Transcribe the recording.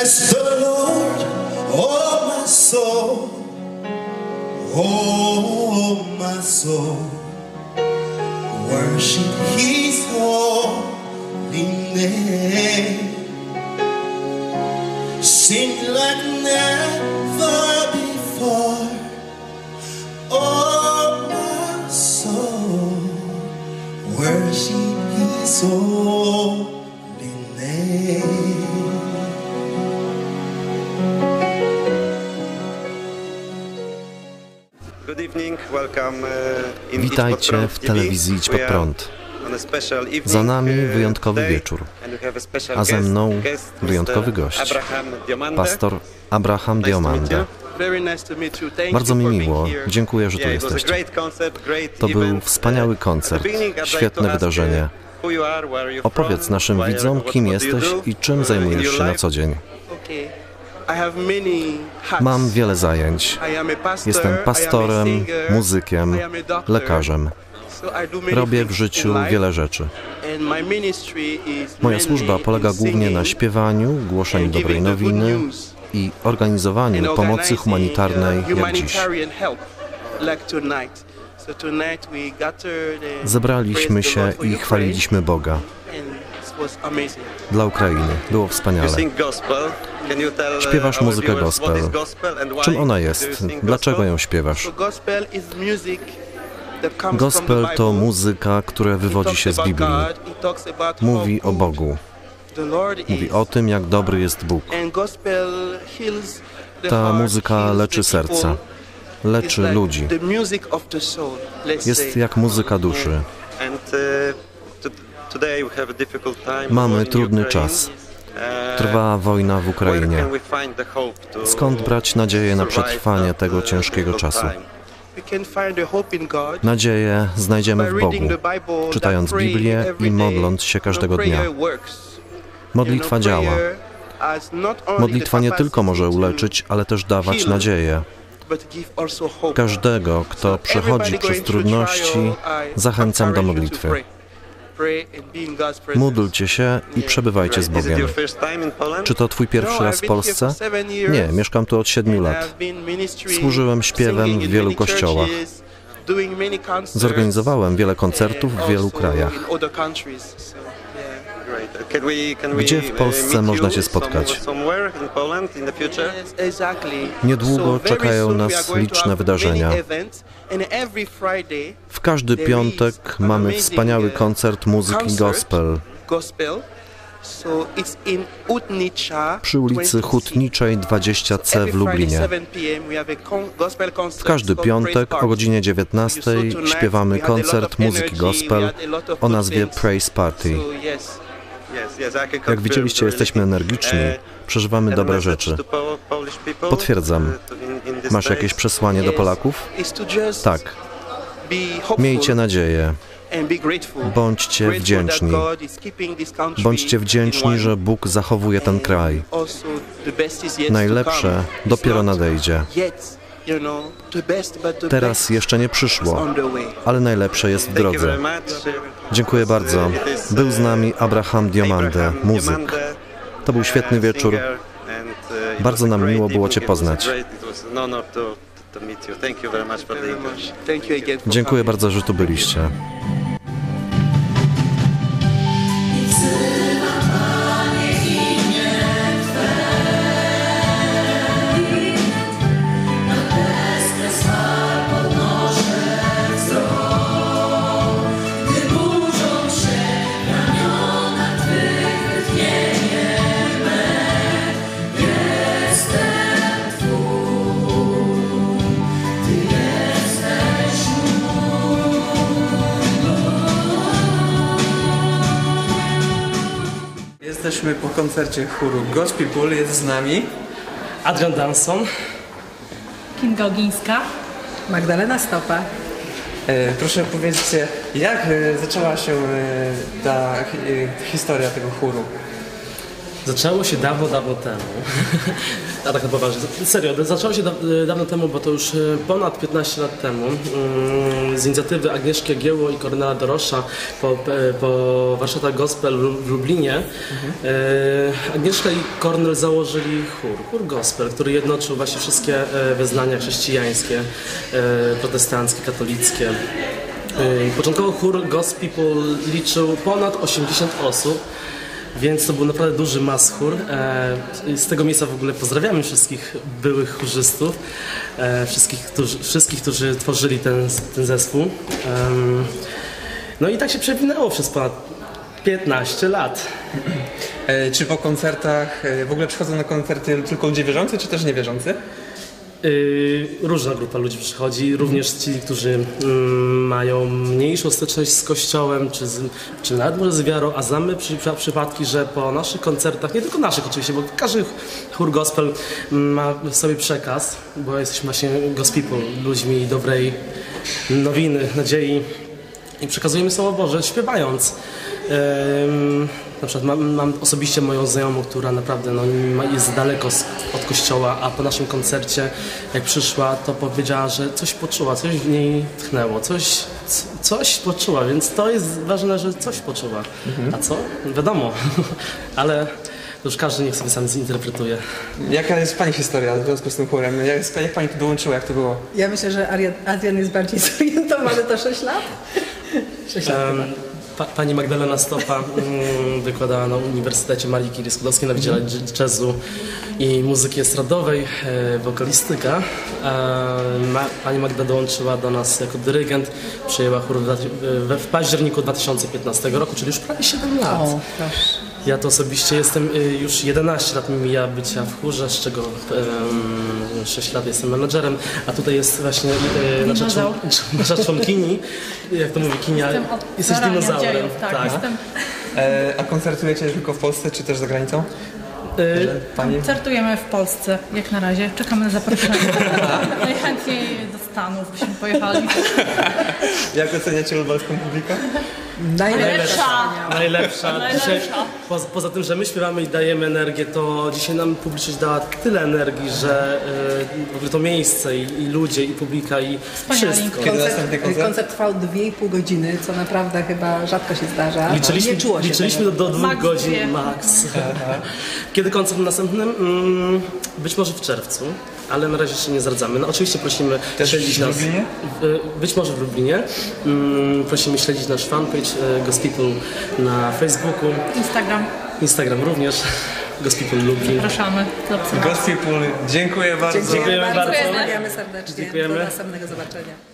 Bless the Lord, oh my soul, oh my soul. Worship His holy name. Sing like never. Witajcie Idź Pod w telewizji. Idź Pod Prąd. Za nami uh, wyjątkowy wieczór, a ze mną wyjątkowy gość, pastor Abraham. Thank Bardzo mi miło, dziękuję, że tu jesteście. To był wspaniały koncert, świetne ask, wydarzenie. Opowiedz naszym widzom, kim jesteś i czym uh, zajmujesz się na co dzień. Mam wiele zajęć. Jestem pastorem, muzykiem, lekarzem. Robię w życiu wiele rzeczy. Moja służba polega głównie na śpiewaniu, głoszeniu dobrej nowiny i organizowaniu pomocy humanitarnej uh, jak dziś. Zebraliśmy się i chwaliliśmy Boga dla Ukrainy. Było wspaniale. uh, Śpiewasz muzykę gospel. Czym ona jest? Dlaczego ją śpiewasz? Gospel to muzyka, która wywodzi się z Biblii. Mówi o Bogu. Mówi o tym, jak dobry jest Bóg. Ta muzyka leczy serca, leczy ludzi. Jest jak muzyka duszy. Mamy trudny czas. Uh, Trwa wojna w Ukrainie. Skąd brać nadzieję na przetrwanie tego uh, ciężkiego czasu? Nadzieję znajdziemy w Bogu, czytając Biblię i modląc się każdego dnia. Modlitwa działa. Modlitwa nie tylko może uleczyć, ale też dawać nadzieję. Każdego, kto przechodzi przez trudności, zachęcam do modlitwy. Módlcie się i przebywajcie z Bogiem. Czy to twój pierwszy raz w Polsce? Nie, mieszkam tu od siedmiu lat. Służyłem śpiewem w wielu kościołach. Zorganizowałem wiele koncertów w wielu krajach. Gdzie w uh, Polsce można cię spotkać? Niedługo czekają nas liczne wydarzenia. W każdy piątek mamy wspaniały koncert muzyki gospel przy ulicy Hutniczej 20C w Lublinie. W każdy piątek o godzinie 19 śpiewamy koncert muzyki gospel o nazwie Praise Party. Jak widzieliście, jesteśmy energiczni, przeżywamy dobre rzeczy. Potwierdzam. Masz jakieś przesłanie do Polaków? Tak, miejcie nadzieję, bądźcie wdzięczni. Bądźcie wdzięczni, że Bóg zachowuje ten kraj. Najlepsze dopiero nadejdzie. Teraz jeszcze nie przyszło, ale najlepsze jest w drodze. Dziękuję bardzo. Był z nami Abraham Diomande, muzyk. To był świetny uh, wieczór. uh, Bardzo nam miło było. Cię poznać. Dziękuję bardzo, że tu byliście. Jesteśmy po koncercie chóru God's People, jest z nami. Adrian Danson. Kinga Ogińska. Magdalena Stopa. E, proszę powiedzcie, jak e, zaczęła się e, ta e, historia tego chóru? Zaczęło się dawno, dawno temu. A tak na poważnie. Serio, zaczęło się da, dawno temu, bo to już e, ponad 15 lat temu mm, z inicjatywy Agnieszki Agieło i Kornela Dorosza po, e, po Warszawach Gospel w Lublinie e, Agnieszka i Kornel założyli chór, chór gospel, który jednoczył właśnie wszystkie wyznania chrześcijańskie, protestanckie, katolickie. Początkowo chór Gospel liczył ponad 80 osób. Więc to był naprawdę duży maschur. E, Z tego miejsca w ogóle pozdrawiamy wszystkich byłych chórzystów, e, wszystkich, którzy, wszystkich, którzy tworzyli ten, ten zespół. No i tak się przewinęło przez ponad 15 lat. E, Czy po koncertach w ogóle przychodzą na koncerty tylko ludzie wierzący, czy też niewierzący? Yy, różna grupa ludzi przychodzi, również ci, którzy mm, mają mniejszą styczność z kościołem, czy, z, czy nawet może z wiarą, a znamy przy, przy, przypadki, że po naszych koncertach, nie tylko naszych oczywiście, bo każdy chór gospel mm, ma w sobie przekaz, bo jesteśmy właśnie gospel ludźmi dobrej nowiny, nadziei i przekazujemy Słowo Boże śpiewając. Na przykład mam, mam osobiście moją znajomą, która naprawdę no, jest daleko z, od kościoła, a po naszym koncercie, jak przyszła, to powiedziała, że coś poczuła, coś w niej tchnęło, coś, c- coś poczuła, więc to jest ważne, że coś poczuła. A co? Wiadomo, ale to już każdy niech sobie sam zinterpretuje. Jaka jest Pani historia w związku z tym chórem? Jak, jak Pani tu dołączyła, jak to było? Ja myślę, że Adrian jest bardziej zorientowany, to 6 lat? 6 lat chyba. Pa, pani Magdalena Stopa mm, wykładała na Uniwersytecie Marii Curie Skłodowskiej na Wydziale Jazzu i Muzyki Estradowej, e, wokalistyka. E, pani Magda dołączyła do nas jako dyrygent, przejęła chór w, październiku 2015 roku, czyli już prawie 7 lat. O, proszę. Ja to osobiście jestem y, już 11 lat mi mija bycia w chórze, z czego em, 6 lat jestem menadżerem, a tutaj jest właśnie y, nasza, człon, nasza członkini, jak to mówi Kinia, Jestem od jesteś dinozaurem. dziejów, tak, jestem. E, a koncertujecie tylko w Polsce, czy też za granicą? Pani? Koncertujemy w Polsce, jak na razie. Czekamy na zaproszenie. Najchętniej do Stanów byśmy pojechali. Jak oceniacie lubelską publikę? Najlepsza. Najlepsza. Dzisiaj, poza, poza tym, że my śpiewamy i dajemy energię, to dzisiaj nam publiczność dała tyle energii, że y, w ogóle to miejsce i, i ludzie, i publika, i Wspaniali. wszystko. Kiedy następny Koncert, koncert? koncert trwał 2,5 godziny, co naprawdę chyba rzadko się zdarza. Liczyliśmy, nie czuło się liczyliśmy do, tego. do dwóch Max godzin dwie. max. Kiedy koncert następnym? Mm, być może w czerwcu, ale na razie jeszcze nie zdradzamy. No, oczywiście prosimy Też śledzić w nas. Lublinie? W, być może w Lublinie. Mm, prosimy śledzić nasz fanpage e, Gospel na Facebooku, Instagram. Instagram również. Gospel Lublin. Zapraszamy do obserwacji. Gospel, dziękuję bardzo. Dziękujemy bardzo. Pozdrawiamy serdecznie. Dziękujemy. Do następnego zobaczenia.